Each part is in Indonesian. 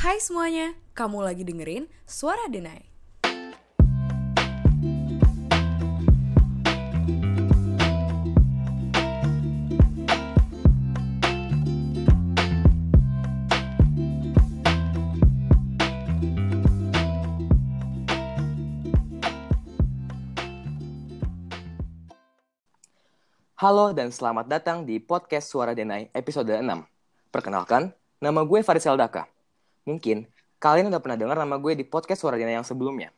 Hai semuanya, kamu lagi dengerin Suara Denai. Halo dan selamat datang di podcast Suara Denai episode 6. Perkenalkan, nama gue Faris Eldaka. Mungkin kalian udah pernah dengar nama gue di podcast Suara Denai yang sebelumnya.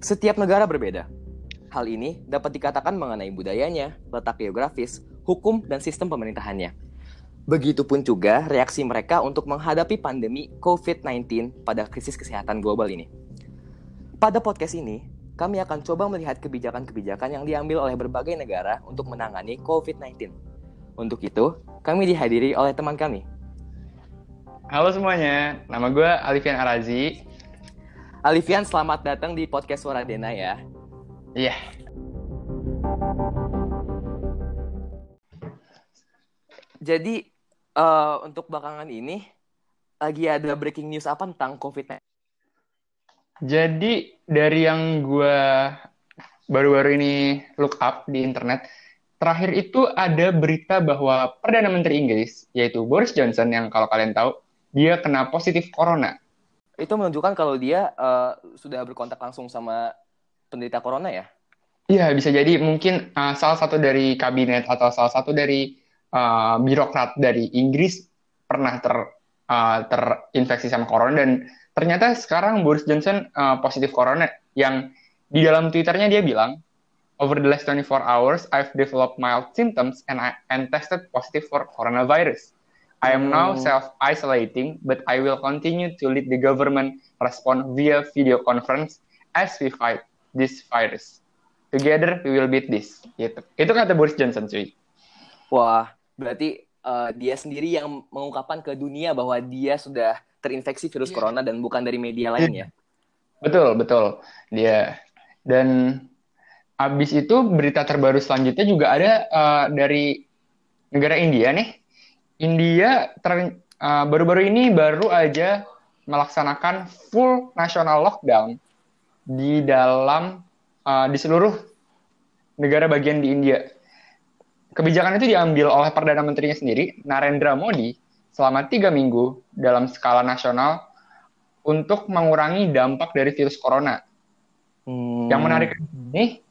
Setiap negara berbeda. Hal ini dapat dikatakan mengenai budayanya, letak geografis, hukum, dan sistem pemerintahannya. Begitupun juga reaksi mereka untuk menghadapi pandemi COVID-19 pada krisis kesehatan global ini. Pada podcast ini, kami akan coba melihat kebijakan-kebijakan yang diambil oleh berbagai negara untuk menangani COVID-19. Untuk itu, kami dihadiri oleh teman kami. Halo semuanya, nama gue Alifian Arazi. Alifian, selamat datang di podcast Suara Dena ya. Iya. Jadi, uh, untuk belakangan ini, lagi ada breaking news apa tentang COVID-19? Jadi, dari yang gue baru-baru ini look up di internet, terakhir itu ada berita bahwa Perdana Menteri Inggris, yaitu Boris Johnson, yang kalau kalian tahu, dia kena positif corona. Itu menunjukkan kalau dia uh, sudah berkontak langsung sama penderita corona ya? Iya, bisa jadi mungkin uh, salah satu dari kabinet atau salah satu dari uh, birokrat dari Inggris pernah ter uh, terinfeksi sama corona dan ternyata sekarang Boris Johnson uh, positif corona yang di dalam twitternya dia bilang over the last 24 hours I've developed mild symptoms and I and tested positive for coronavirus. I am now Hmm. self-isolating, but I will continue to lead the government respond via video conference as we fight this virus. Together we will beat this. Gitu. Itu kata Boris Johnson, cuy. Wah, berarti uh, dia sendiri yang mengungkapkan ke dunia bahwa dia sudah terinfeksi virus Iya. corona dan bukan dari media lain ya? Betul, betul. Dia dan abis itu berita terbaru selanjutnya juga ada uh, dari negara India nih. India ter- uh, baru-baru ini baru aja melaksanakan full national lockdown di dalam uh, di seluruh negara bagian di India. Kebijakan itu diambil oleh Perdana Menterinya sendiri, Narendra Modi, selama tiga minggu dalam skala nasional untuk mengurangi dampak dari virus corona. Hmm. Yang menarik ini,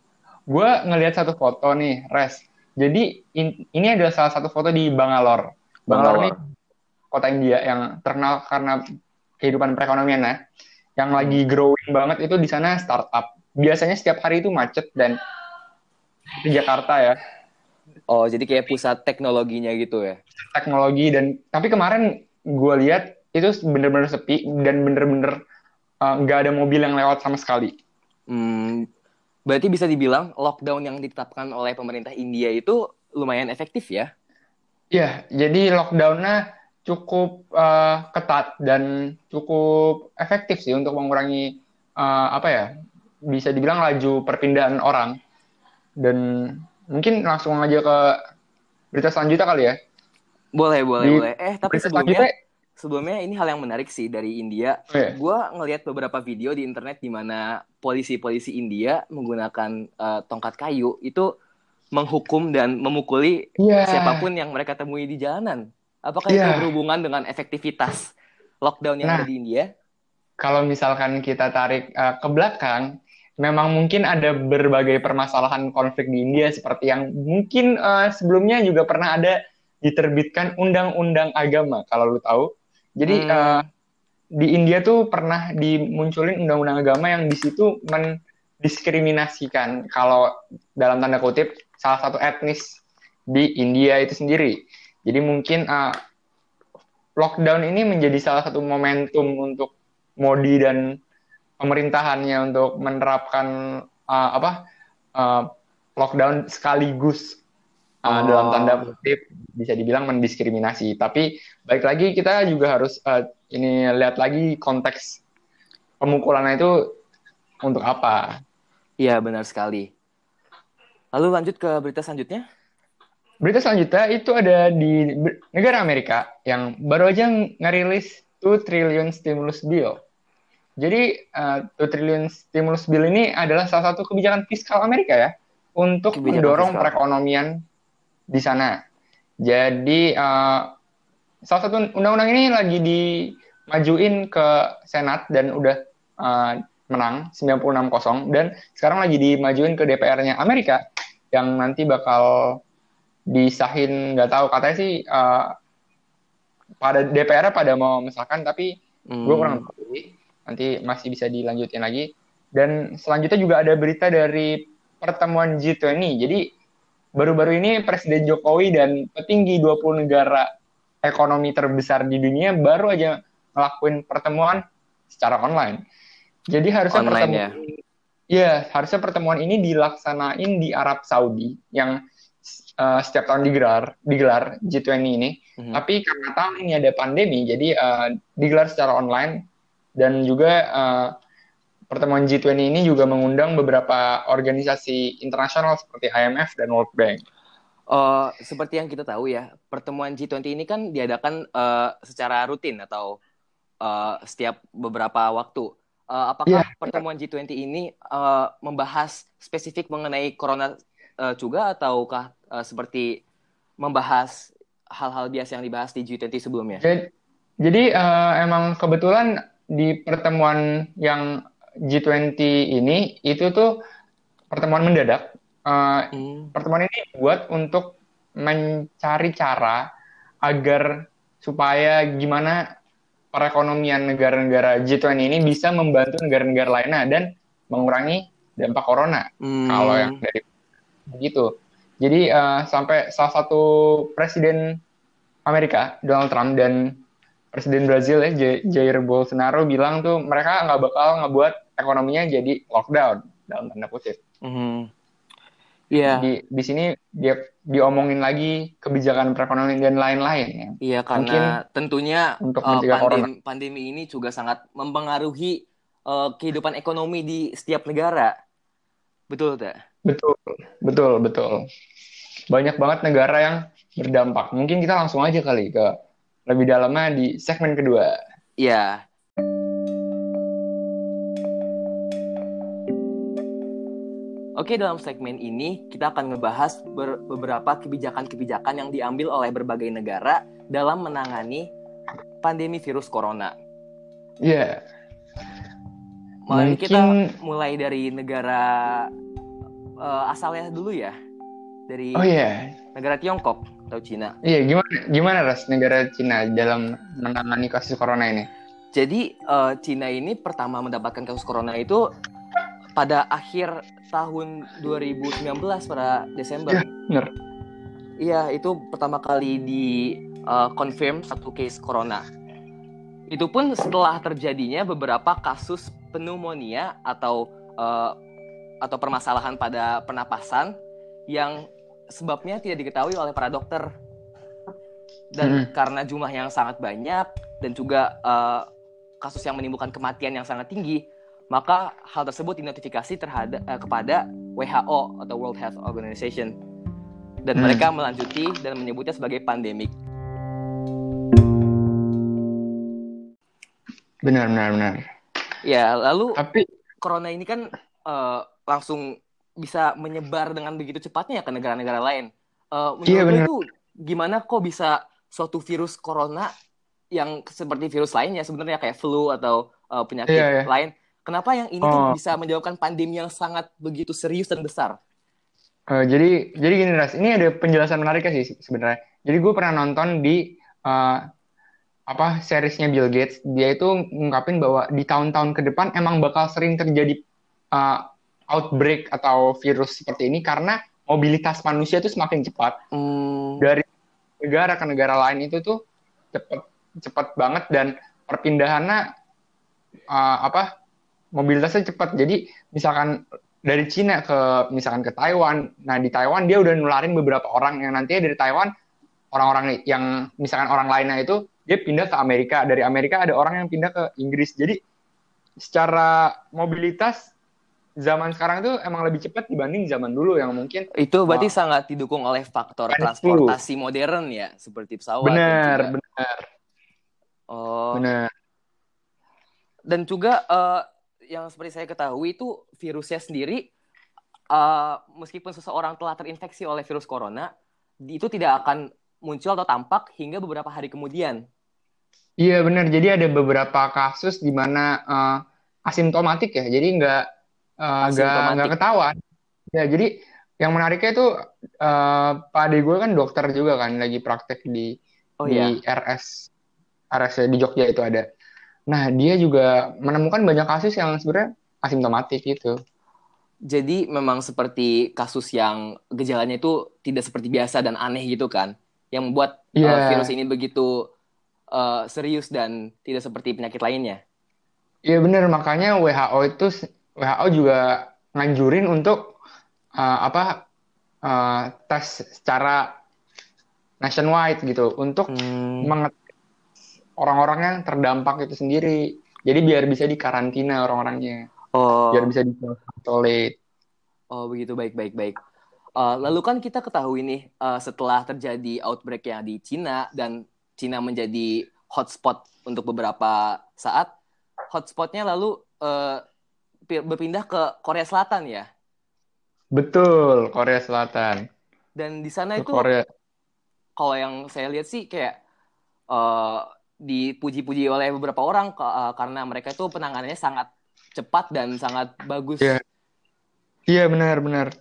gue ngelihat satu foto nih, Res. Jadi in- ini adalah salah satu foto di Bangalore. Bangalore ini kota India yang terkenal karena kehidupan perekonomian nah. Yang lagi growing banget itu di sana startup. Biasanya setiap hari itu macet dan di Jakarta ya Oh, jadi kayak pusat teknologinya gitu ya? teknologi dan tapi kemarin gue lihat itu bener-bener sepi dan bener-bener uh, nggak ada mobil yang lewat sama sekali. Hmm, berarti bisa dibilang lockdown yang ditetapkan oleh pemerintah India itu lumayan efektif ya? Iya, jadi lockdownnya cukup uh, ketat dan cukup efektif sih untuk mengurangi uh, apa ya bisa dibilang laju perpindahan orang dan mungkin langsung aja ke berita selanjutnya kali ya. Boleh, boleh, Di boleh. Eh, tapi sebelumnya, selanjutnya, sebelumnya ini hal yang menarik sih dari India. oh ya, Gue ngelihat beberapa video di internet di mana polisi-polisi India menggunakan eh, tongkat kayu itu menghukum dan memukuli Iya. siapa pun yang mereka temui di jalanan. Apakah Iya. itu berhubungan dengan efektivitas lockdown yang Nah. ada di India? kalau misalkan kita tarik uh, ke belakang, memang mungkin ada berbagai permasalahan konflik di India seperti yang mungkin uh, sebelumnya juga pernah ada diterbitkan undang-undang agama kalau lu tahu. Jadi Hmm. uh, di India tuh pernah dimunculin undang-undang agama yang di situ mendiskriminasikan kalau dalam tanda kutip salah satu etnis di India itu sendiri. Jadi mungkin uh, lockdown ini menjadi salah satu momentum untuk Modi dan pemerintahannya untuk menerapkan uh, apa uh, lockdown sekaligus uh, Oh. dalam tanda kutip bisa dibilang mendiskriminasi. Tapi baik lagi kita juga harus uh, ini lihat lagi konteks pemukulannya itu untuk apa. Iya, benar sekali. Lalu lanjut ke berita selanjutnya. berita selanjutnya itu ada di negara Amerika yang baru aja ngerilis 2 trillion stimulus bill. Jadi uh, 2 trillion stimulus bill ini adalah salah satu kebijakan fiskal Amerika ya untuk kebijakan mendorong fiskal. perekonomian di sana. Jadi uh, salah satu undang-undang ini lagi dimajuin ke Senat dan udah uh, menang 96-0 dan sekarang lagi dimajuin ke DPR-nya Amerika yang nanti bakal disahin nggak tahu katanya sih uh, pada DPR pada mau misalkan tapi hmm. gue kurang tahu nanti masih bisa dilanjutin lagi dan selanjutnya juga ada berita dari pertemuan G20 jadi baru-baru ini Presiden Jokowi dan petinggi 20 negara ekonomi terbesar di dunia baru aja ngelakuin pertemuan secara online jadi harusnya Online pertemuan ya. ya harusnya pertemuan ini dilaksanain di Arab Saudi yang uh, setiap tahun digelar digelar G20 ini. Mm-hmm. Tapi karena tahun ini ada pandemi, jadi uh, digelar secara online dan juga uh, pertemuan G20 ini juga mengundang beberapa organisasi internasional seperti IMF dan World Bank. Uh, seperti yang kita tahu ya, pertemuan G20 ini kan diadakan uh, secara rutin atau uh, setiap beberapa waktu. Uh, apakah yeah. pertemuan G20 ini uh, membahas spesifik mengenai corona uh, juga ataukah uh, seperti membahas hal-hal biasa yang dibahas di G20 sebelumnya? Jadi, jadi uh, emang kebetulan di pertemuan yang G20 ini itu tuh pertemuan mendadak. Uh, hmm. Pertemuan ini dibuat untuk mencari cara agar supaya gimana perekonomian negara-negara G20 ini bisa membantu negara-negara lainnya dan mengurangi dampak corona. Hmm. Kalau yang dari begitu. Jadi uh, sampai salah satu presiden Amerika Donald Trump dan presiden Brazil ya Jair Bolsonaro bilang tuh mereka nggak bakal ngebuat ekonominya jadi lockdown dalam tanda kutip. Mm -hmm. Iya. Di di sini dia diomongin lagi kebijakan perekonomian dan lain-lain ya. Iya karena Mungkin tentunya untuk uh, pandemi, pandemi ini juga sangat mempengaruhi uh, kehidupan ekonomi di setiap negara. Betul tak? Betul, betul, betul. Banyak banget negara yang berdampak. Mungkin kita langsung aja kali ke lebih dalamnya di segmen kedua. Iya. Oke, dalam segmen ini kita akan ngebahas beberapa kebijakan-kebijakan yang diambil oleh berbagai negara dalam menangani pandemi virus corona. Iya. Yeah. Mari Mungkin... kita mulai dari negara uh, asalnya dulu ya. Dari Oh iya. Yeah. Negara Tiongkok atau Cina. Iya, gimana gimana ras negara Cina dalam menangani kasus corona ini? Jadi uh, Cina ini pertama mendapatkan kasus corona itu pada akhir tahun 2019 pada Desember. Ya. Iya, itu pertama kali di uh, confirm satu case corona. Itu pun setelah terjadinya beberapa kasus pneumonia atau uh, atau permasalahan pada pernapasan yang sebabnya tidak diketahui oleh para dokter. Dan hmm. karena jumlah yang sangat banyak dan juga uh, kasus yang menimbulkan kematian yang sangat tinggi, maka hal tersebut dinotifikasi terhadap uh, kepada WHO atau World Health Organization dan hmm. mereka melanjuti dan menyebutnya sebagai pandemik. Benar, benar, benar. Ya, lalu tapi corona ini kan uh, langsung bisa menyebar dengan begitu cepatnya ke negara-negara lain. Uh, menurut iya, itu gimana kok bisa suatu virus corona yang seperti virus lainnya sebenarnya kayak flu atau uh, penyakit iya, iya. lain Kenapa yang ini oh. bisa menjawabkan pandemi yang sangat begitu serius dan besar? Uh, jadi jadi gini Ras, ini ada penjelasan menarik sih sebenarnya. Jadi gue pernah nonton di uh, apa seriesnya Bill Gates. Dia itu ngungkapin bahwa di tahun-tahun ke depan emang bakal sering terjadi uh, outbreak atau virus seperti ini karena mobilitas manusia itu semakin cepat hmm. dari negara ke negara lain itu tuh cepat cepat banget dan perpindahannya uh, apa mobilitasnya cepat. Jadi misalkan dari Cina ke misalkan ke Taiwan, nah di Taiwan dia udah nularin beberapa orang yang nantinya dari Taiwan orang-orang yang misalkan orang lainnya itu dia pindah ke Amerika, dari Amerika ada orang yang pindah ke Inggris. Jadi secara mobilitas zaman sekarang itu emang lebih cepat dibanding zaman dulu yang mungkin Itu berarti Oh. sangat didukung oleh faktor transportasi modern ya, seperti pesawat. benar, benar, Oh, benar. dan juga eh, yang seperti saya ketahui itu virusnya sendiri eh, meskipun seseorang telah terinfeksi oleh virus corona itu tidak akan muncul atau tampak hingga beberapa hari kemudian. Iya benar. Jadi ada beberapa kasus di mana eh, asimptomatik ya. Jadi nggak eh, nggak ketahuan. Ya jadi yang menariknya itu eh, Pak Ade gue kan dokter juga kan lagi praktek di Oh di iya. RS RS di Jogja itu ada. Nah dia juga menemukan banyak kasus yang sebenarnya asimptomatik gitu. Jadi memang seperti kasus yang gejalanya itu tidak seperti biasa dan aneh gitu kan, yang membuat eh, Iya. virus ini begitu eh, serius dan tidak seperti penyakit lainnya. Iya benar makanya WHO itu WHO juga nganjurin untuk eh, apa eh, tes secara nationwide gitu untuk Hmm. mengetes orang-orang yang terdampak itu sendiri. Jadi biar bisa dikarantina orang-orangnya, Oh. biar bisa diisolate. Oh begitu baik baik baik. Eh, lalu kan kita ketahui nih eh, setelah terjadi outbreak yang di Cina dan Cina menjadi hotspot untuk beberapa saat, hotspotnya lalu pi- berpindah ke Korea Selatan ya. Betul, Korea Selatan. Dan di sana itu Korea. kalau yang saya lihat sih kayak eh, dipuji-puji oleh beberapa orang eh, karena mereka itu penanganannya sangat cepat dan sangat bagus. Iya. Iya benar-benar.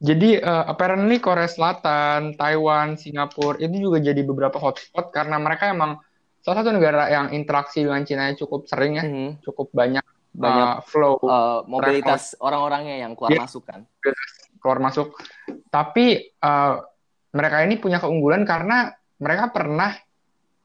Jadi eh, apparently Korea Selatan, Taiwan, Singapura itu juga jadi beberapa hotspot karena mereka emang salah satu negara yang interaksi dengan Cina cukup sering ya, Mhm. cukup banyak Banyak eh, flow eh, mobilitas orang-orangnya yang keluar Iya. masuk kan. keluar masuk. Tapi eh, mereka ini punya keunggulan karena mereka pernah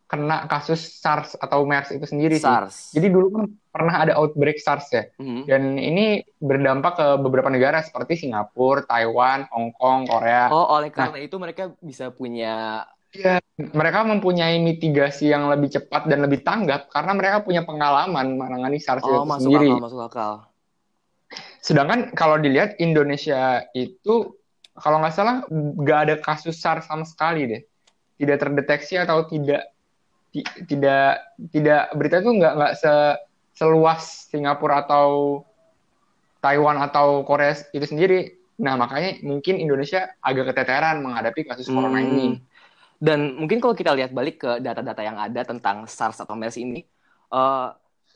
kena kasus SARS atau MERS itu sendiri sih. SARS. Jadi dulu kan pernah ada outbreak SARS ya. Mhm. Dan ini berdampak ke beberapa negara seperti Singapura, Taiwan, Hong Kong, Korea. Oh, oleh Nah. karena itu mereka bisa punya Iya, mereka mempunyai mitigasi yang lebih cepat dan lebih tanggap karena mereka punya pengalaman menangani SARS oh itu masuk sendiri. akal masuk akal. Sedangkan kalau dilihat Indonesia itu kalau nggak salah nggak ada kasus SARS sama sekali deh, tidak terdeteksi atau tidak ti- tidak tidak berita itu nggak nggak se seluas Singapura atau Taiwan atau Korea itu sendiri. Nah makanya mungkin Indonesia agak keteteran menghadapi kasus corona Hmm. ini. Dan mungkin kalau kita lihat balik ke data-data yang ada tentang SARS atau MERS ini, eh,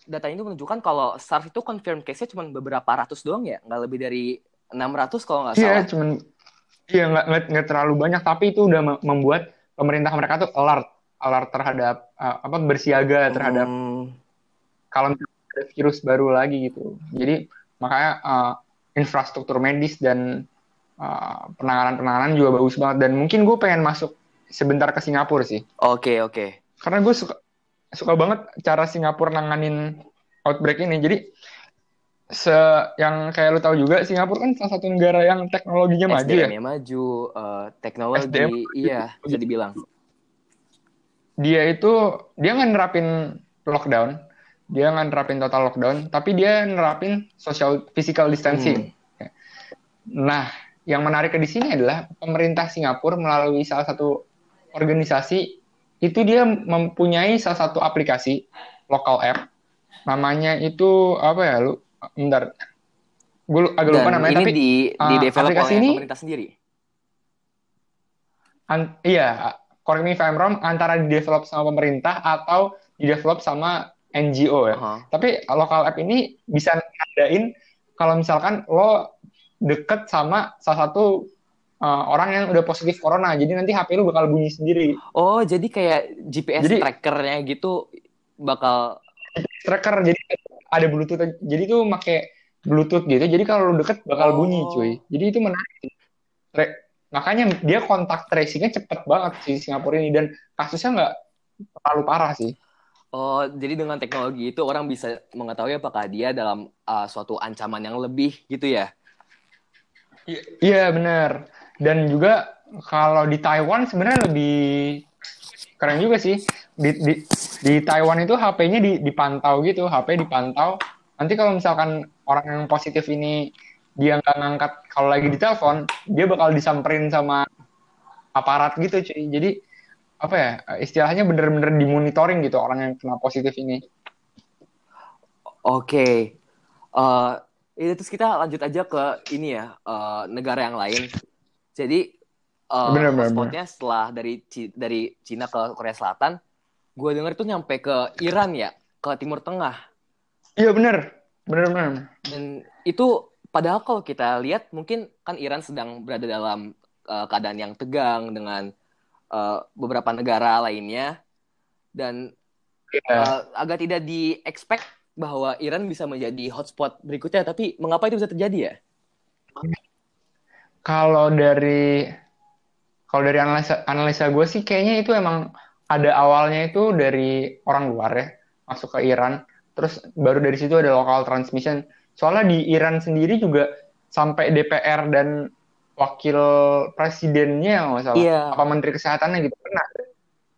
data ini menunjukkan kalau SARS itu confirm case-nya cuma beberapa ratus doang ya, nggak lebih dari 600 kalau nggak Iya, salah. cuman iya nggak nggak terlalu banyak, tapi itu udah me- membuat pemerintah mereka tuh alert, alert terhadap uh, apa bersiaga terhadap Hmm. kalau ada virus baru lagi gitu. Jadi makanya uh, infrastruktur medis dan uh, penanganan-penanganan juga bagus banget. Dan mungkin gue pengen masuk sebentar ke Singapura sih, Oke, oke. karena gue suka suka banget cara Singapura nanganin outbreak ini. Jadi se yang kayak lu tahu juga Singapura kan salah satu negara yang teknologinya maju ya. SDM-nya maju, eh, teknologi, SDM iya bisa dibilang. dia itu dia nggak nerapin lockdown, dia nggak nerapin total lockdown, tapi dia nerapin social physical distancing. Nah, yang menarik di sini adalah pemerintah Singapura melalui salah satu organisasi itu dia mempunyai salah satu aplikasi local app, namanya itu apa ya lu? Bentar, gue agak lupa Dan namanya, ini tapi di, di uh, develop aplikasi oleh ini- pemerintah sendiri. an- iya, correct me if I'm wrong, antara di develop sama pemerintah atau di develop sama NGO ya. Aha. Tapi local app ini bisa ngadain kalau misalkan lo deket sama salah satu uh, orang yang udah positif corona. Jadi nanti HP lu bakal bunyi sendiri. Oh, jadi kayak GPS Jadi- trackernya gitu bakal Tracker jadi ada Bluetooth. Jadi tuh make Bluetooth gitu. Jadi kalau lu deket bakal Oh. bunyi, cuy. Jadi itu menarik. Tra- makanya dia kontak tracingnya cepet banget si Singapura ini dan kasusnya nggak terlalu parah sih. Oh, jadi dengan teknologi itu orang bisa mengetahui apakah dia dalam uh, suatu ancaman yang lebih gitu ya? Iya benar. Dan juga kalau di Taiwan sebenarnya lebih keren juga sih. Di, di, di Taiwan itu HP-nya di- dipantau gitu, HP dipantau. Nanti kalau misalkan orang yang positif ini dia nggak ngangkat kalau lagi ditelepon dia bakal disamperin sama aparat gitu cuy jadi apa ya istilahnya bener-bener dimonitoring gitu orang yang kena positif ini Oke. Eh, ini terus kita lanjut aja ke ini ya, eh, negara yang lain. Jadi eh, Bener, bener, hotspotnya setelah dari dari Cina ke Korea Selatan, gue denger itu nyampe ke Iran ya, ke Timur Tengah. iya bener bener bener Dan itu padahal kalau kita lihat mungkin kan Iran sedang berada dalam eh, keadaan yang tegang dengan eh, beberapa negara lainnya dan Iya. eh, agak tidak di-expect bahwa Iran bisa menjadi hotspot berikutnya, tapi mengapa itu bisa terjadi ya? Kalau dari kalau dari analisa analisa gue sih kayaknya itu emang ada awalnya itu dari orang luar ya masuk ke Iran. Terus baru dari situ ada local transmission. Soalnya di Iran sendiri juga sampai DPR dan wakil presidennya nggak salah Iya. apa menteri kesehatannya gitu kena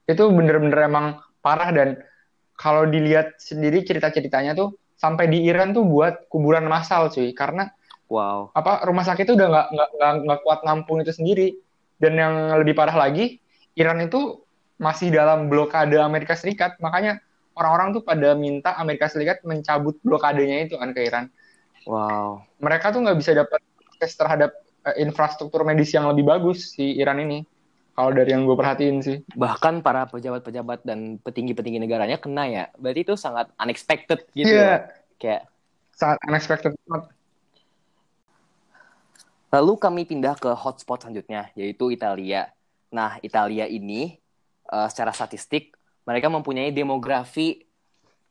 itu bener-bener emang parah dan kalau dilihat sendiri cerita-ceritanya tuh sampai di Iran tuh buat kuburan massal cuy. Karena Wow. apa rumah sakit itu udah nggak nggak nggak kuat nampung itu sendiri dan yang lebih parah lagi Iran itu masih dalam blokade Amerika Serikat makanya orang-orang tuh pada minta Amerika Serikat mencabut blokadenya itu kan ke Iran Wow. mereka tuh nggak bisa dapat akses terhadap eh, infrastruktur medis yang lebih bagus si Iran ini kalau dari yang gue perhatiin sih Bahkan para pejabat-pejabat dan petinggi-petinggi negaranya kena ya. Berarti itu sangat unexpected gitu. Iya. ya. Kayak sangat unexpected banget lalu kami pindah ke hotspot selanjutnya yaitu Italia. Nah, Italia ini eh, secara statistik mereka mempunyai demografi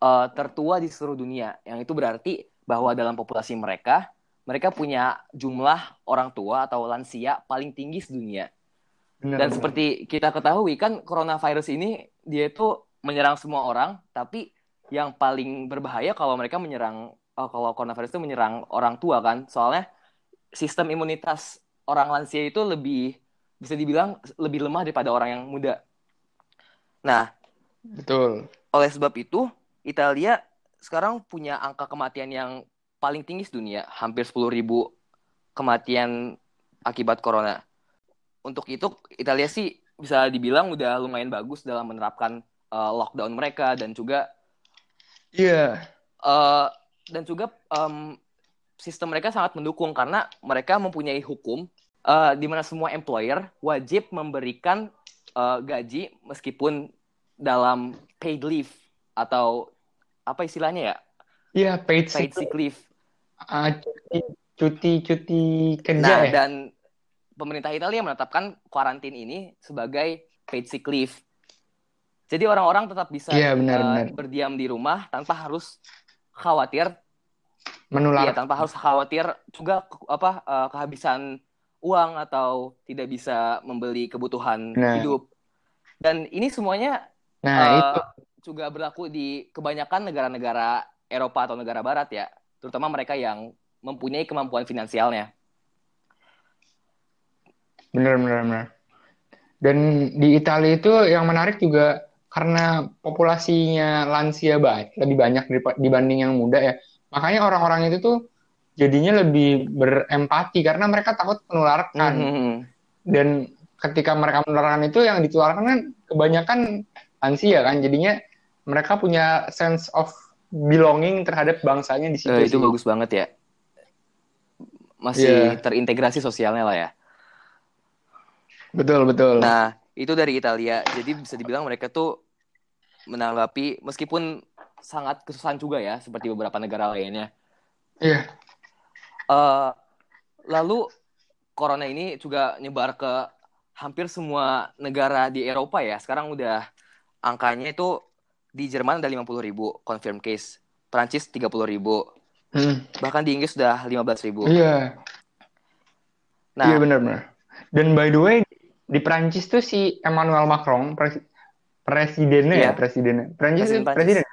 eh, tertua di seluruh dunia. Yang itu berarti bahwa dalam populasi mereka mereka punya jumlah orang tua atau lansia paling tinggi sedunia. Bener, Dan bener. seperti kita ketahui kan coronavirus ini dia itu menyerang semua orang, tapi yang paling berbahaya kalau mereka menyerang oh, kalau coronavirus itu menyerang orang tua kan. Soalnya sistem imunitas orang lansia itu lebih bisa dibilang lebih lemah daripada orang yang muda. Nah, betul oleh sebab itu Italia sekarang punya angka kematian yang paling tinggi sedunia, hampir 10.000 kematian akibat corona. Untuk itu Italia sih bisa dibilang udah lumayan bagus dalam menerapkan uh, lockdown mereka dan juga iya uh, dan juga um, sistem mereka sangat mendukung karena mereka mempunyai hukum uh, di mana semua employer wajib memberikan uh, gaji meskipun dalam paid leave atau apa istilahnya ya iya paid paid sick leave. ah, cuti cuti kerja Nah ya dan pemerintah Italia menetapkan karantin ini sebagai paid sick leave. Jadi orang-orang tetap bisa Iya, benar, uh, benar. berdiam di rumah tanpa harus khawatir menular Iya, tanpa harus khawatir juga ke- apa eh, kehabisan uang atau tidak bisa membeli kebutuhan Nah. hidup. Dan ini semuanya nah eh, itu juga berlaku di kebanyakan negara-negara Eropa atau negara Barat ya, terutama mereka yang mempunyai kemampuan finansialnya. Bener, bener, bener. Dan di Italia itu yang menarik juga karena populasinya lansia banyak, lebih banyak dibanding yang muda ya. Makanya orang-orang itu tuh jadinya lebih berempati karena mereka takut menularkan. Mhm. Dan ketika mereka menularkan itu yang ditularkan kan kebanyakan lansia kan. Jadinya mereka punya sense of belonging terhadap bangsanya di situ Eh, itu sih. bagus banget ya. Masih Iya. terintegrasi sosialnya lah ya. Betul, betul. Nah, itu dari Italia. Jadi bisa dibilang mereka tuh menanggapi meskipun sangat kesusahan juga ya, seperti beberapa negara lainnya. Iya. Eh, lalu corona ini juga nyebar ke hampir semua negara di Eropa ya. Sekarang udah angkanya itu di Jerman ada 50 ribu confirm case, Prancis 30 ribu, Hmm. bahkan di Inggris sudah 15 ribu. Iya. Nah, Iya benar-benar. Dan by the way di Prancis tuh si Emmanuel Macron pres- presidennya Iya. ya presidennya. Prancis Presiden presiden.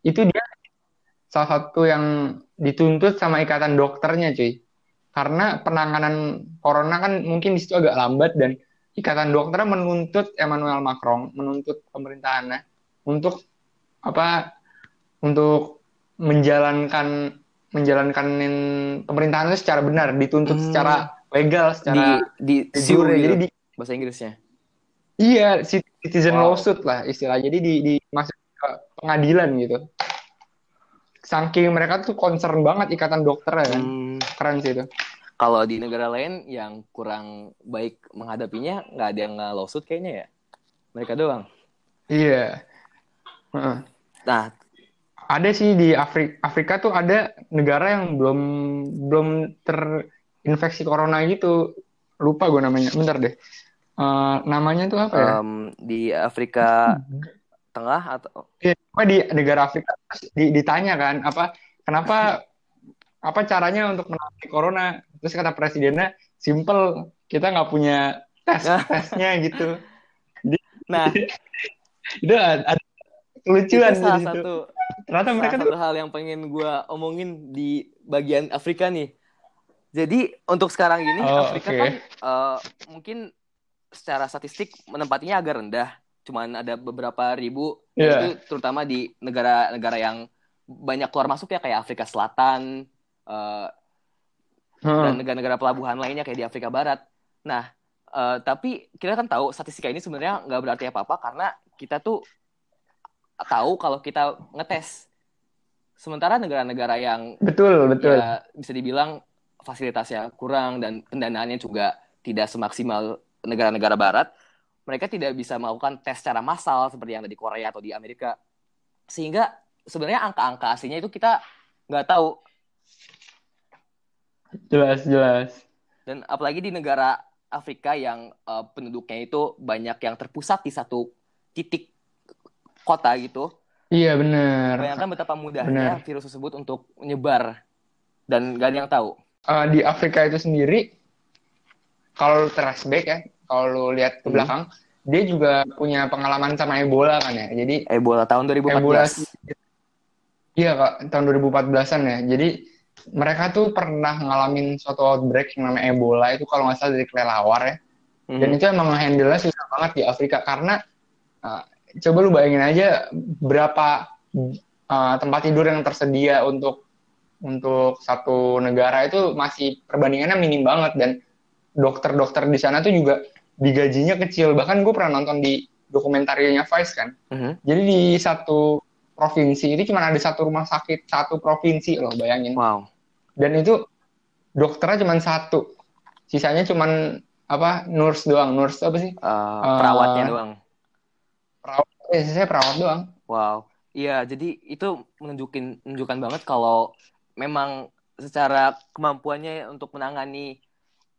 Itu dia salah satu yang dituntut sama ikatan dokternya cuy. Karena penanganan corona kan mungkin di situ agak lambat dan ikatan dokternya menuntut Emmanuel Macron, menuntut pemerintahannya untuk apa? Untuk menjalankan menjalankan pemerintahan itu secara benar, dituntut Hmm. secara legal, di secara di sue jure. gitu, Jadi di, bahasa Inggrisnya. iya citizen Wow. lawsuit lah istilahnya. Jadi di, di masuk pengadilan gitu. Saking mereka tuh concern banget ikatan dokter ya kan. Hmm, Keren sih itu. kalau di negara lain yang kurang baik menghadapinya nggak ada yang nge-lawsuit kayaknya ya. Mereka doang. Iya. Heeh. Nah, Ada sih di Afrika, Afrika tuh ada negara yang belum belum terinfeksi corona gitu. Lupa gue namanya. Bentar deh. Eh, namanya tuh apa ya? di Afrika Tengah atau Iya, apa di negara Afrika di- ditanya kan apa kenapa apa caranya untuk menangani corona? Terus kata presidennya simple kita nggak punya tes tesnya gitu. Nah, Itu ada, ada itu salah satu Ternyata mereka salah tuh satu hal yang pengen gue omongin di bagian Afrika nih. Jadi untuk sekarang ini Oh, Afrika oke. kan eh, mungkin secara statistik menempatinya agak rendah. Cuman ada beberapa ribu Iya. itu terutama di negara-negara yang banyak keluar masuk ya kayak Afrika Selatan eh, Heeh. dan negara-negara pelabuhan lainnya kayak di Afrika Barat. Nah, eh, tapi kita kan tahu statistika ini sebenarnya nggak berarti apa-apa karena kita tuh tahu kalau kita ngetes. Sementara negara-negara yang betul betul. ya bisa dibilang fasilitasnya kurang dan pendanaannya juga tidak semaksimal negara-negara barat, mereka tidak bisa melakukan tes secara massal seperti yang ada di Korea atau di Amerika. Sehingga sebenarnya angka-angka aslinya itu kita nggak tahu. Jelas jelas. Dan apalagi di negara Afrika yang eh, penduduknya itu banyak yang terpusat di satu titik kota gitu. Iya benar. Bayangkan betapa mudahnya Benar. virus tersebut untuk menyebar dan gak ada yang tahu. Eh, di Afrika itu sendiri kalau flashback ya, kalau lu lihat ke Hmm. belakang, dia juga punya pengalaman sama Ebola kan ya. Jadi Ebola tahun 2014. Ebola Iya kak, tahun 2014-an ya. Jadi mereka tuh pernah ngalamin suatu outbreak yang namanya Ebola itu kalau nggak salah dari kelelawar ya. Dan Mhm. itu emang handle-nya susah banget di Afrika karena uh, coba lu bayangin aja berapa uh, tempat tidur yang tersedia untuk untuk satu negara itu masih perbandingannya minim banget dan dokter-dokter di sana tuh juga digajinya kecil. Bahkan gue pernah nonton di dokumentarinya Vice kan. Mhm. Jadi di satu provinsi itu cuma ada satu rumah sakit satu provinsi loh bayangin. Wow. Dan itu dokternya cuma satu. Sisanya cuma apa nurse doang. Nurse apa sih? Eh, perawatnya doang. Perawat. Eh, sisanya perawat doang. Wow. Iya, jadi itu menunjukin menunjukkan banget kalau memang secara kemampuannya untuk menangani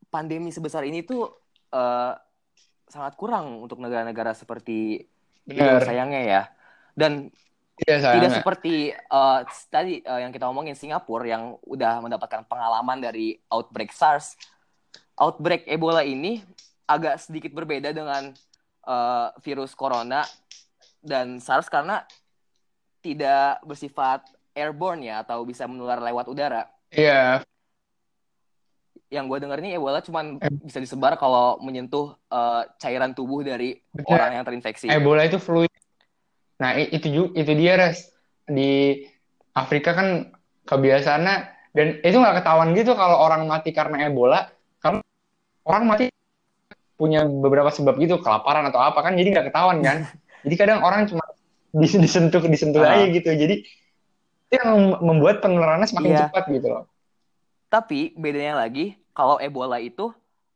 pandemi sebesar ini tuh eh, sangat kurang untuk negara-negara seperti Benar. sayangnya ya. Dan Iya sayang. tidak seperti eh, tadi eh, yang kita omongin Singapura yang udah mendapatkan pengalaman dari outbreak SARS. Outbreak Ebola ini agak sedikit berbeda dengan eh, virus corona dan SARS karena tidak bersifat airborne ya atau bisa menular lewat udara. Iya, Yang gue denger nih Ebola cuma bisa disebar kalau menyentuh eh, cairan tubuh dari Betul. orang yang terinfeksi. Ebola itu fluid. Nah, itu ju- itu dia res di Afrika kan kebiasaannya dan itu nggak ketahuan gitu kalau orang mati karena Ebola karena orang mati punya beberapa sebab gitu kelaparan atau apa kan jadi nggak ketahuan kan jadi kadang orang cuma dis- disentuh disentuh Ah. aja gitu jadi itu yang mem- membuat penularannya semakin Iya. cepat gitu loh Tapi bedanya lagi, kalau Ebola itu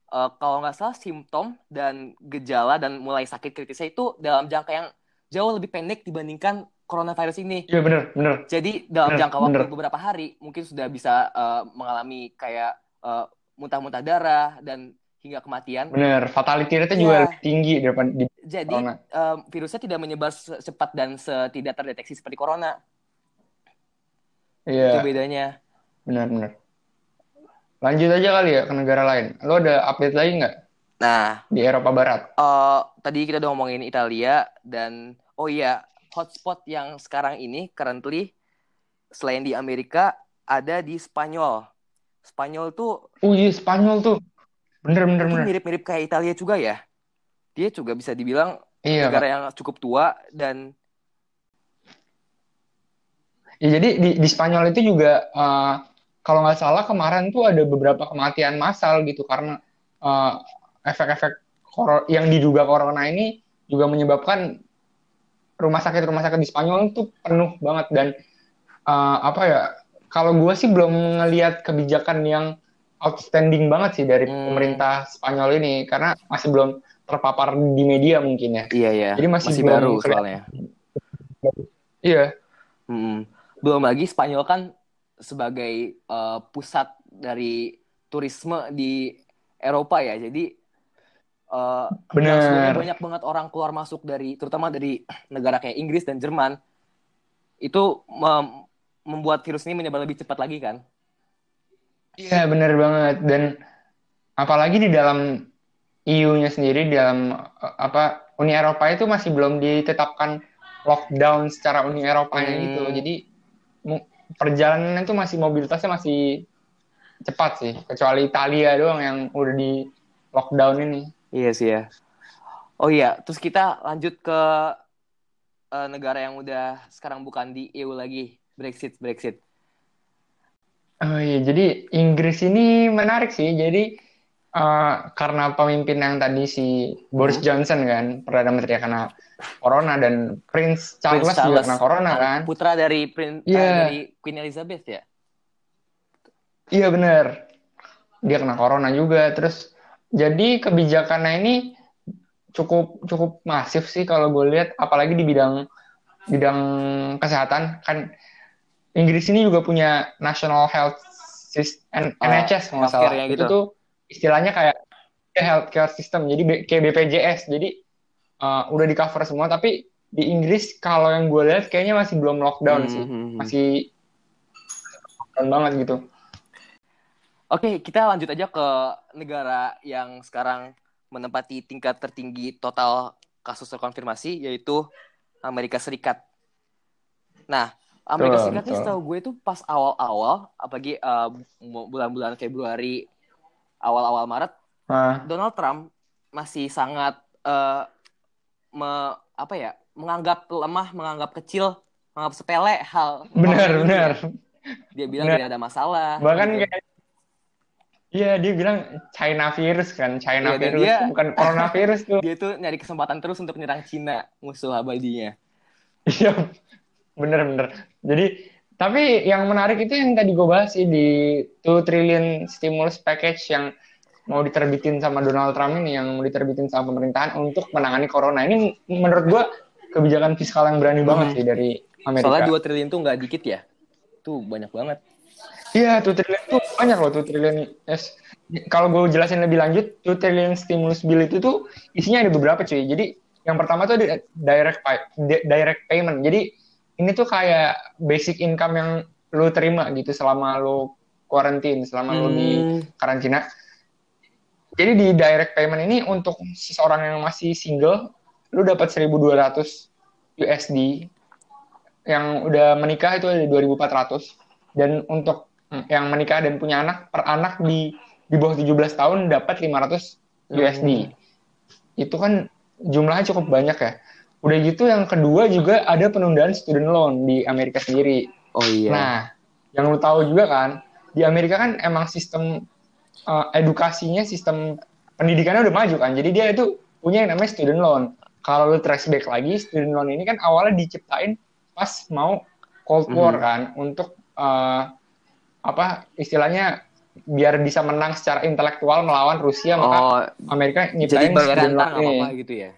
eh, kalau nggak salah simptom dan gejala dan mulai sakit kritisnya itu dalam jangka yang jauh lebih pendek dibandingkan coronavirus ini. iya bener bener Jadi dalam Bener, jangka waktu bener. beberapa hari mungkin sudah bisa eh, mengalami kayak eh, muntah-muntah darah dan hingga kematian. bener fatality rate-nya juga Iya. tinggi daripada di Jadi corona eh, virusnya tidak menyebar secepat dan setidak terdeteksi seperti corona. iya Itu bedanya. benar benar lanjut aja kali ya ke negara lain lo ada update lagi nggak Nah, di Eropa Barat eh tadi kita udah ngomongin Italia dan oh iya hotspot yang sekarang ini currently selain di Amerika ada di Spanyol. Spanyol tuh oh iya Spanyol tuh bener bener bener mirip-mirip kayak Italia juga ya. Dia juga bisa dibilang iya negara Kak. yang cukup tua dan Ya, jadi di, di Spanyol itu juga uh, kalau nggak salah kemarin tuh ada beberapa kematian massal gitu karena uh, efek-efek yang diduga corona ini juga menyebabkan rumah sakit rumah sakit di Spanyol itu penuh banget dan uh, apa ya kalau gue sih belum ngelihat kebijakan yang outstanding banget sih dari hmm. pemerintah Spanyol ini karena masih belum terpapar di media mungkin ya. Iya iya. Jadi masih, masih baru soalnya. Iya. Hmm. Belum lagi Spanyol kan sebagai uh, pusat dari turisme di Eropa ya. Jadi uh, Benar. banyak banget orang keluar masuk dari terutama dari negara kayak Inggris dan Jerman itu mem membuat virus ini menyebar lebih cepat lagi kan? Iya benar banget dan apalagi di dalam EU-nya sendiri di dalam apa Uni Eropa itu masih belum ditetapkan lockdown secara Uni Eropa hmm. gitu. Jadi perjalanan itu masih mobilitasnya masih cepat sih, kecuali Italia doang yang udah di lockdown ini. Iya sih ya. Oh iya, terus kita lanjut ke uh, negara yang udah sekarang bukan di EU lagi, Brexit, Brexit. Oh iya, jadi Inggris ini menarik sih. Jadi uh, karena pemimpin yang tadi si Boris hmm. Johnson kan, perdana menteri kena corona dan Prince Charles, Prince Charles juga kena corona kan. Putra dari Prince yeah. uh, dari Queen Elizabeth ya. Iya benar. Dia kena corona juga. Terus jadi kebijakannya ini cukup cukup masif sih kalau gue lihat, apalagi di bidang bidang kesehatan kan Inggris ini juga punya National Health System, NHS nggak salah. Gitu. Itu tuh istilahnya kayak healthcare system, jadi kayak BPJS. Jadi uh, udah di cover semua, tapi di Inggris kalau yang gue lihat kayaknya masih belum lockdown hmm, sih, hmm, hmm. masih lockdown banget gitu. Oke, kita lanjut aja ke negara yang sekarang menempati tingkat tertinggi total kasus terkonfirmasi, yaitu Amerika Serikat. Nah, Amerika Serikat ini setahu gue itu pas awal-awal, apalagi uh, bulan-bulan Februari, awal-awal Maret, uh. Donald Trump masih sangat uh, me, apa ya, menganggap lemah, menganggap kecil, menganggap sepele hal. Benar, benar. Dia bilang tidak ada masalah. Bahkan gitu. kayak Iya, dia bilang China virus kan, China ya, virus dia, bukan coronavirus tuh. Dia tuh nyari kesempatan terus untuk menyerang Cina, musuh abadinya. Iya, bener-bener. Jadi tapi yang menarik itu yang tadi gue bahas sih di 2 trillion stimulus package yang mau diterbitin sama Donald Trump ini yang mau diterbitin sama pemerintahan untuk menangani corona. Ini menurut gue kebijakan fiskal yang berani hmm. banget sih dari Amerika. Soalnya 2 triliun tuh nggak dikit ya. Tuh banyak banget. Iya, 2 triliun tuh banyak loh 2 triliun. Yes. Kalau gue jelasin lebih lanjut, 2 triliun stimulus bill itu tuh isinya ada beberapa cuy. Jadi yang pertama tuh direct direct payment. Jadi ini tuh kayak basic income yang lu terima gitu selama lu quarantine, selama hmm. lu di hmm. karantina. Jadi di direct payment ini untuk seseorang yang masih single, lu dapat 1.200 USD. Yang udah menikah itu ada 2.400. Dan untuk yang menikah dan punya anak, per anak di di bawah 17 tahun dapat 500 USD. Hmm. Itu kan jumlahnya cukup banyak ya. Udah gitu yang kedua juga ada penundaan student loan di Amerika sendiri. Oh iya. Nah, yang lu tahu juga kan, di Amerika kan emang sistem uh, edukasinya, sistem pendidikannya udah maju kan. Jadi dia itu punya yang namanya student loan. Kalau lu trace back lagi, student loan ini kan awalnya diciptain pas mau Cold War mm -hmm. kan untuk uh, apa istilahnya biar bisa menang secara intelektual melawan Rusia oh, maka Amerika nyiptain student loan ini. Apa gitu ya.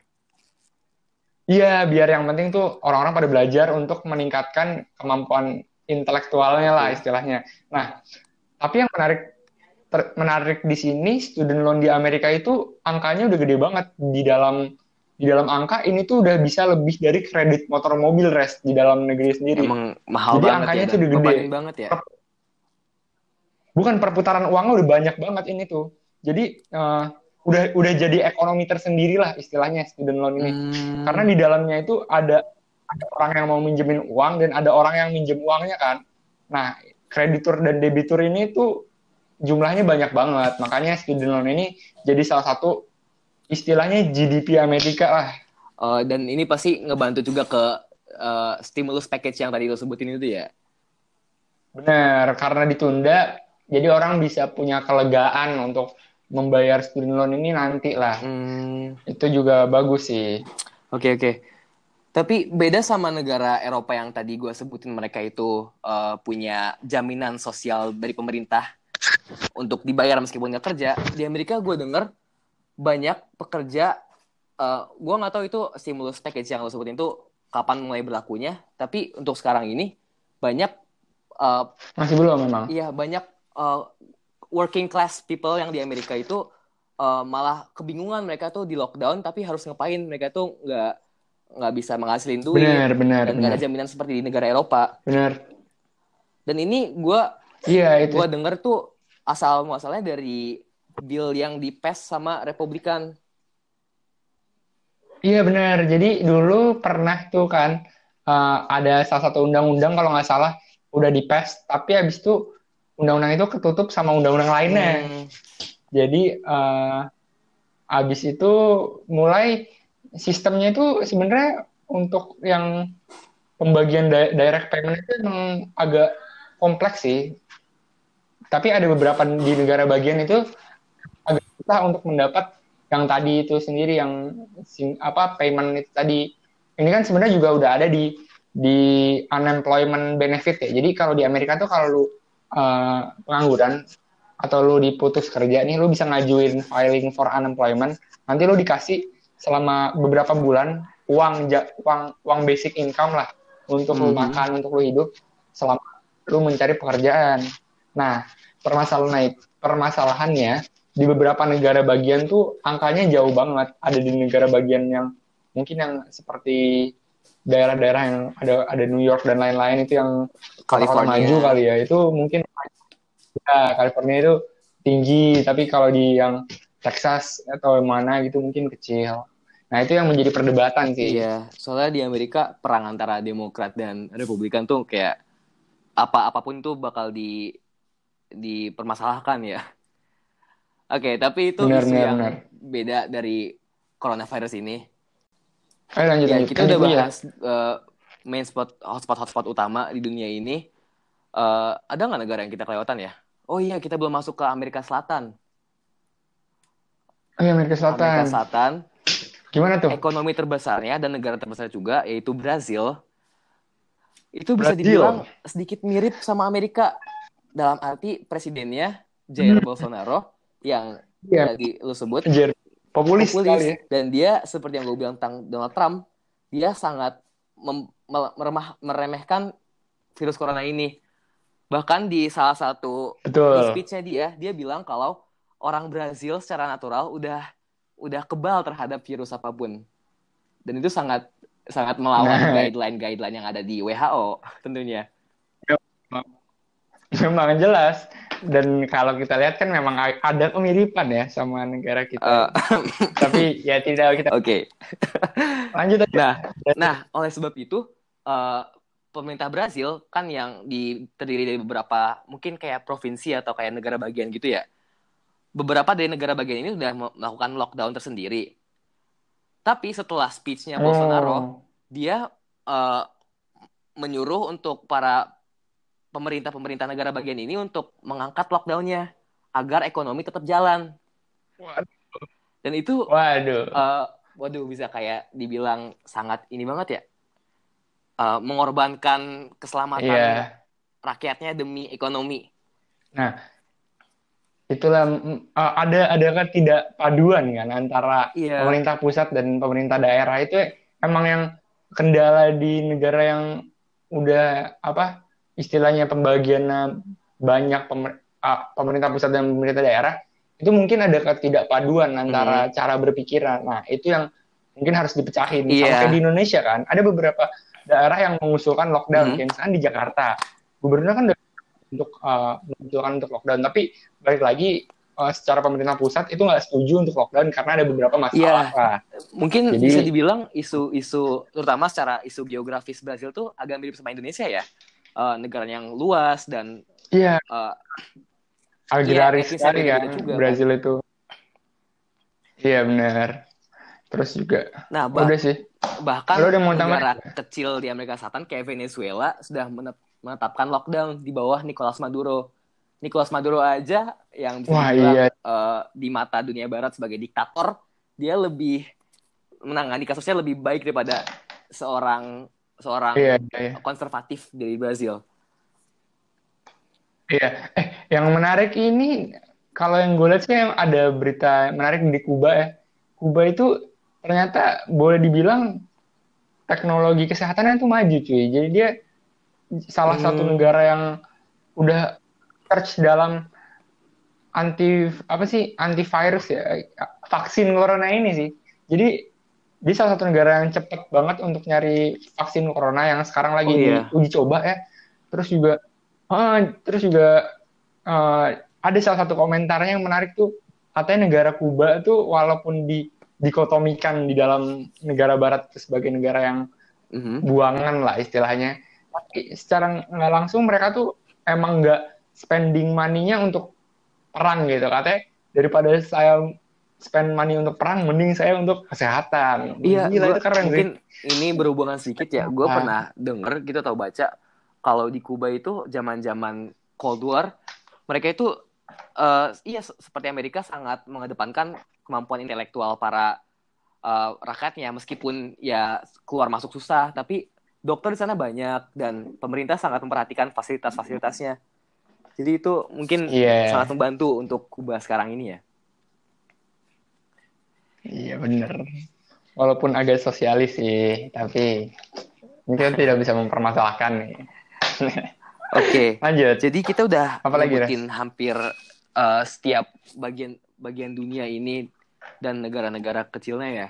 Iya, biar yang penting tuh orang-orang pada belajar untuk meningkatkan kemampuan intelektualnya lah istilahnya. Nah, tapi yang menarik ter, menarik di sini student loan di Amerika itu angkanya udah gede banget di dalam di dalam angka ini tuh udah bisa lebih dari kredit motor mobil res di dalam negeri sendiri. Emang mahal Jadi banget angkanya ya, tuh udah gede. banget ya. Bukan perputaran uangnya udah banyak banget ini tuh. Jadi uh, udah udah jadi ekonomi tersendiri lah istilahnya student loan ini. Hmm. karena di dalamnya itu ada ada orang yang mau minjemin uang dan ada orang yang minjem uangnya kan. Nah kreditur dan debitur ini tuh jumlahnya banyak banget. Makanya student loan ini jadi salah satu istilahnya GDP Amerika lah. Uh, dan ini pasti ngebantu juga ke uh, stimulus package yang tadi lo sebutin itu ya? Benar, karena ditunda, jadi orang bisa punya kelegaan untuk membayar student loan ini nanti lah. Hmm, Itu juga bagus sih. oke oke. Tapi beda sama negara Eropa yang tadi gue sebutin mereka itu eh, punya jaminan sosial dari pemerintah untuk dibayar meskipun nggak kerja. Di Amerika gue denger banyak pekerja, eh gue nggak tahu itu stimulus package yang lo sebutin itu kapan mulai berlakunya. Tapi untuk sekarang ini banyak eh, Masih belum memang. Iya banyak uh, working class people yang di Amerika itu uh, malah kebingungan mereka tuh di lockdown tapi harus ngapain mereka tuh nggak nggak bisa menghasilin duit Benar, benar, dan nggak ada jaminan seperti di negara Eropa Benar. dan ini gue Iya, itu. gua denger tuh asal muasalnya dari bill yang di pass sama Republikan Iya benar. Jadi dulu pernah tuh kan eh, ada salah satu undang-undang kalau nggak salah udah di pass, tapi habis itu undang-undang itu ketutup sama undang-undang lainnya. Hmm, Jadi eh, habis itu mulai sistemnya itu sebenarnya untuk yang pembagian di- direct payment itu emang agak kompleks sih. Tapi ada beberapa di negara bagian itu agak susah untuk mendapat yang tadi itu sendiri yang apa payment itu tadi. Ini kan sebenarnya juga udah ada di di unemployment benefit ya. Jadi kalau di Amerika tuh kalau lu eh, pengangguran atau lu diputus kerja nih, lu bisa ngajuin filing for unemployment. Nanti lu dikasih selama beberapa bulan uang ja- uang uang basic income lah untuk lu Mhm. makan, untuk lu hidup selama lu mencari pekerjaan. Nah, permasalahan permasalahannya di beberapa negara bagian tuh angkanya jauh banget. Ada di negara bagian yang mungkin yang seperti daerah-daerah yang ada ada New York dan lain-lain itu yang kota-kota California. maju kali ya. Itu mungkin ya California itu tinggi, tapi kalau di yang Texas atau mana gitu mungkin kecil. Nah, itu yang menjadi perdebatan sih. Iya, soalnya di Amerika perang antara Demokrat dan Republikan tuh kayak apa apa pun tuh bakal di dipermasalahkan ya. Oke, tapi itu Benar, isu benar, yang benar. beda dari coronavirus ini. Ayo lanjut, Ya, lanjut. kita udah ya. bahas eh, main spot hotspot hotspot utama di dunia ini. Eh, ada nggak negara yang kita kelewatan ya? Oh iya, kita belum masuk ke Amerika Selatan. Oh, iya, Amerika Selatan. Amerika Selatan, Gimana tuh? ekonomi terbesarnya dan negara terbesar juga yaitu Brazil. Itu bisa Brazil. dibilang sedikit mirip sama Amerika dalam arti presidennya Jair Bolsonaro yang Hmm. Iya. tadi lu sebut Anjir. Populis, populis sekali ya. dan dia seperti yang gue bilang tentang Donald Trump dia sangat meremah- meremehkan virus corona ini bahkan di salah satu Betul. speech-nya dia dia bilang kalau orang Brazil secara natural udah udah kebal terhadap virus apa pun dan itu sangat sangat melawan guideline-guideline yang ada di WHO tentunya Memang jelas. Dan kalau kita lihat kan memang ada kemiripan ya sama negara kita. Eh, Tapi ya tidak kita oke lanjut aja. Nah, nah oleh sebab itu eh, pemerintah Brazil kan yang di, terdiri dari beberapa mungkin kayak provinsi atau kayak negara bagian gitu ya. Beberapa dari negara bagian ini sudah melakukan lockdown tersendiri. Tapi setelah speech-nya Bolsonaro, Oh. dia eh, menyuruh untuk para pemerintah-pemerintah negara bagian ini untuk mengangkat lockdown-nya agar ekonomi tetap jalan. Waduh. Dan itu Waduh. eh, waduh bisa kayak dibilang sangat ini banget ya. Eh, mengorbankan keselamatan Iya. rakyatnya demi ekonomi. Itulah mm, uh, ada ada ketidakpaduan kan antara Iya. pemerintah pusat dan pemerintah daerah itu emang yang kendala di negara yang udah apa istilahnya pembagiannya banyak pemer- uh, pemerintah pusat dan pemerintah daerah itu mungkin ada ketidakpaduan antara cara berpikiran. Nah, itu yang mungkin harus dipecahin. Sama Iya. kayak di Indonesia kan, ada beberapa daerah yang mengusulkan lockdown, kayak misalkan di Jakarta. Gubernur kan untuk uh, mengusulkan untuk lockdown, tapi balik lagi uh, secara pemerintah pusat itu nggak setuju untuk lockdown karena ada beberapa masalah Iya. lah. Mungkin Jadi- bisa dibilang isu-isu terutama secara isu geografis Brazil tuh agak mirip sama Indonesia ya. Eh, negara yang luas dan Iya, eh, agraris sekali beda-beda kan juga, kan. Brazil itu. Iya benar. Terus juga, nah bah- udah sih. bahkan Lo udah mau negara kecil di Amerika Selatan kayak Venezuela sudah menetapkan lockdown di bawah Nicolas Maduro. Nicolas Maduro aja yang bisa Wah, dibilang iya. eh, di mata dunia barat sebagai diktator, dia lebih menangani kasusnya lebih baik daripada seorang seorang Iya, iya, iya. konservatif dari Brazil. Iya. Eh, yang menarik ini kalau yang gue lihat sih yang ada berita menarik di Kuba ya. Kuba itu ternyata boleh dibilang teknologi kesehatannya tuh maju cuy. Jadi dia salah satu Hmm. negara yang udah search dalam anti apa sih antivirus ya vaksin corona ini sih. Jadi dia salah satu negara yang cepet banget untuk nyari vaksin corona yang sekarang lagi Oh, iya. diuji coba ya. Terus juga ah, terus juga eh, ada salah satu komentarnya yang menarik tuh katanya negara Kuba tuh walaupun di dikotomikan di dalam negara barat sebagai negara yang Mhm. buangan lah istilahnya. Tapi secara nggak langsung mereka tuh emang nggak spending money-nya untuk perang gitu. Katanya daripada saya spend money untuk perang, mending saya untuk kesehatan. Iya, Gila, gua- itu keren sih. mungkin ini berhubungan sedikit ya. Gue Ah. pernah denger gitu atau baca kalau di Kuba itu zaman-zaman Cold War, mereka itu eh, iya se- seperti Amerika sangat mengedepankan kemampuan intelektual para eh, rakyatnya meskipun ya keluar masuk susah, tapi dokter di sana banyak dan pemerintah sangat memperhatikan fasilitas-fasilitasnya. Jadi itu mungkin Iya. sangat membantu untuk Kuba sekarang ini ya. Iya bener. Walaupun agak sosialis sih, tapi mungkin tidak bisa mempermasalahkan nih. Oke. Lanjut. Jadi kita udah Apa lagi, nyebutin hampir uh, setiap bagian bagian dunia ini dan negara-negara kecilnya ya.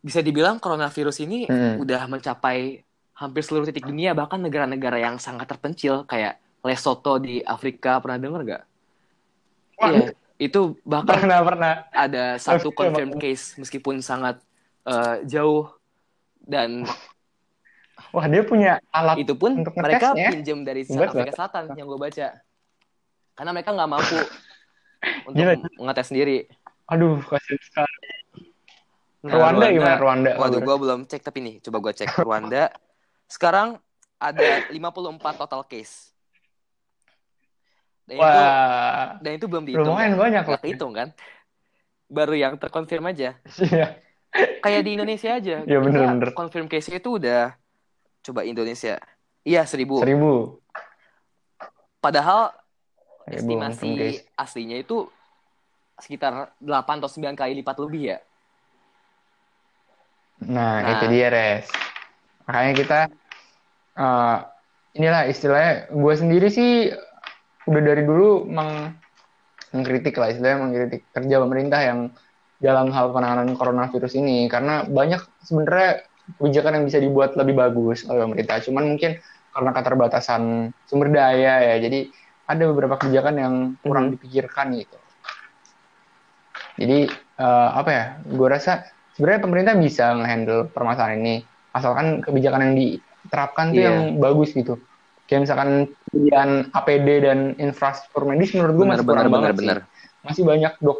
Bisa dibilang coronavirus ini Mm-mm. udah mencapai hampir seluruh titik dunia, bahkan negara-negara yang sangat terpencil kayak Lesotho di Afrika pernah denger nggak? Wah, Iya, itu bahkan Pernah pernah. ada satu confirmed case meskipun sangat uh, jauh dan Wah dia punya alat. itu pun untuk mereka ngetesnya. pinjam dari Hebat Afrika Selatan yang gue baca karena mereka nggak mampu untuk Gila. ngetes sendiri Aduh kasihan sekali. Nah, Rwanda gimana Rwanda? waduh gue belum cek tapi nih coba gue cek Rwanda sekarang ada 54 total case dan itu Wah, dan itu belum dihitung lumayan kan? banyak loh. nggak kehitung kan baru yang terkonfirm aja Iya. kayak di Indonesia aja Iya, bener, Kita bener. confirm case itu udah coba Indonesia iya seribu Seribu. Padahal Seribu estimasi aslinya itu sekitar 8 atau 9 kali lipat lebih ya. Nah, Nah. itu dia res. Makanya kita eh, inilah istilahnya gue sendiri sih udah dari dulu meng mengkritik lah istilahnya mengkritik kerja pemerintah yang dalam hal penanganan coronavirus ini karena banyak sebenarnya kebijakan yang bisa dibuat lebih bagus oleh pemerintah. Cuman mungkin karena keterbatasan sumber daya ya, jadi ada beberapa kebijakan yang kurang Mhm. dipikirkan gitu. Jadi eh, apa ya? Gue rasa sebenarnya pemerintah bisa ngehandle permasalahan ini asalkan kebijakan yang diterapkan tuh Iya. yang bagus gitu. Kayak misalkan pilihan APD dan infrastruktur medis menurut gue Bener masih bener kurang bener banget sih. Masih banyak dok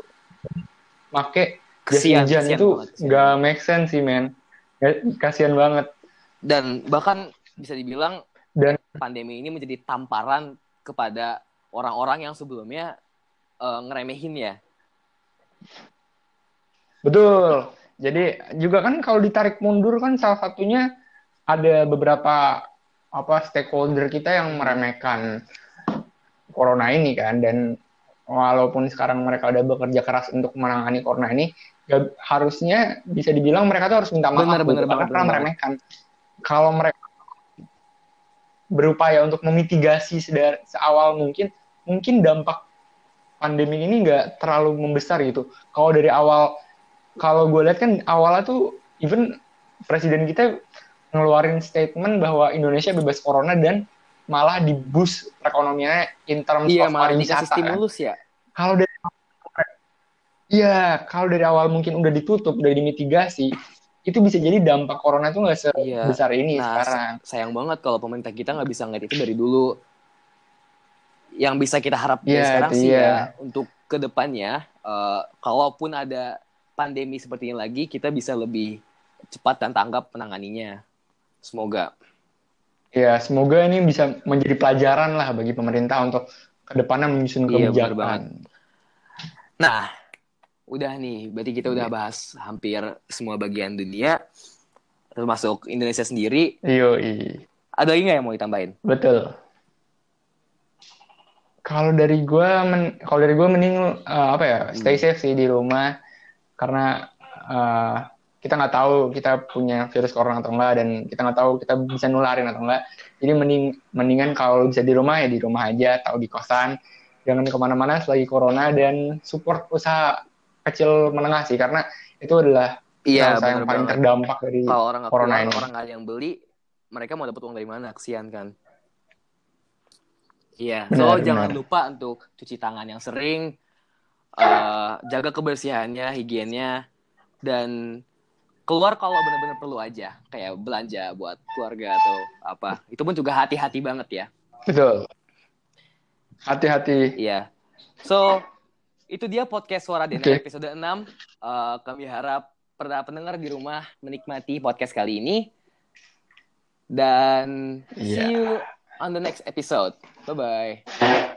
make jas Kesian, hujan kesian itu nggak make sense sih men. Ya, Kasian banget. Dan bahkan bisa dibilang Dan pandemi ini menjadi tamparan kepada orang-orang yang sebelumnya eh, ngeremehin ya. Betul. Jadi juga kan kalau ditarik mundur kan salah satunya ada beberapa apa stakeholder kita yang meremehkan corona ini kan dan walaupun sekarang mereka udah bekerja keras untuk menangani corona ini gak- harusnya bisa dibilang mereka tuh harus minta maaf Bener, gitu, bener karena banget, bener meremehkan. Kalau mereka berupaya untuk memitigasi sedar seawal mungkin mungkin dampak pandemi ini nggak terlalu membesar gitu. Kalau dari awal, kalau gue lihat kan awalnya tuh even presiden kita ngeluarin statement bahwa Indonesia bebas corona dan malah di boost perekonomiannya in terms Iya of malah pariwisata kan. stimulus ya. Kalau dari Iya, kalau dari awal mungkin udah ditutup, udah dimitigasi, itu bisa jadi dampak corona tuh nggak Iya. sebesar ini Nah, sekarang. sayang banget kalau pemerintah kita nggak bisa ngeliat itu dari dulu. Yang bisa kita harap dari Iya, sekarang itu sih iya. ya untuk ke depannya, eh, kalaupun ada pandemi seperti ini lagi, kita bisa lebih cepat dan tanggap menanganinya. Semoga. ya semoga ini bisa menjadi pelajaran lah bagi pemerintah untuk ke depannya menyusun Iya, kebijakan. banget. Nah, udah nih, berarti kita udah bahas hampir semua bagian dunia, termasuk Indonesia sendiri. Yoi, Ada lagi nggak yang mau ditambahin? betul. Kalau dari gua, men- kalau dari gua mending eh, apa ya, stay safe sih di rumah karena eh, kita nggak tahu kita punya virus corona atau enggak dan kita nggak tahu kita bisa nularin atau enggak. Jadi mending mendingan kalau bisa di rumah ya di rumah aja atau di kosan. Jangan ke mana-mana selagi corona dan support usaha kecil menengah sih karena itu adalah Iya, usaha yang bener paling terdampak dari Kalau orang corona keluar, ini. orang nggak ada yang beli, mereka mau dapat uang dari mana? Kesian kan? Iya, so Benar, jangan benar. lupa untuk cuci tangan yang sering, eh, jaga kebersihannya, higiennya, dan keluar kalau benar-benar perlu aja, kayak belanja buat keluarga atau apa. Itu pun juga hati-hati banget ya. Betul. Hati-hati. Iya. So, itu dia podcast Suara Dena Oke. episode 6. Eh, kami harap para pendengar di rumah menikmati podcast kali ini. Dan Iya. see you on the next episode. Bye-bye.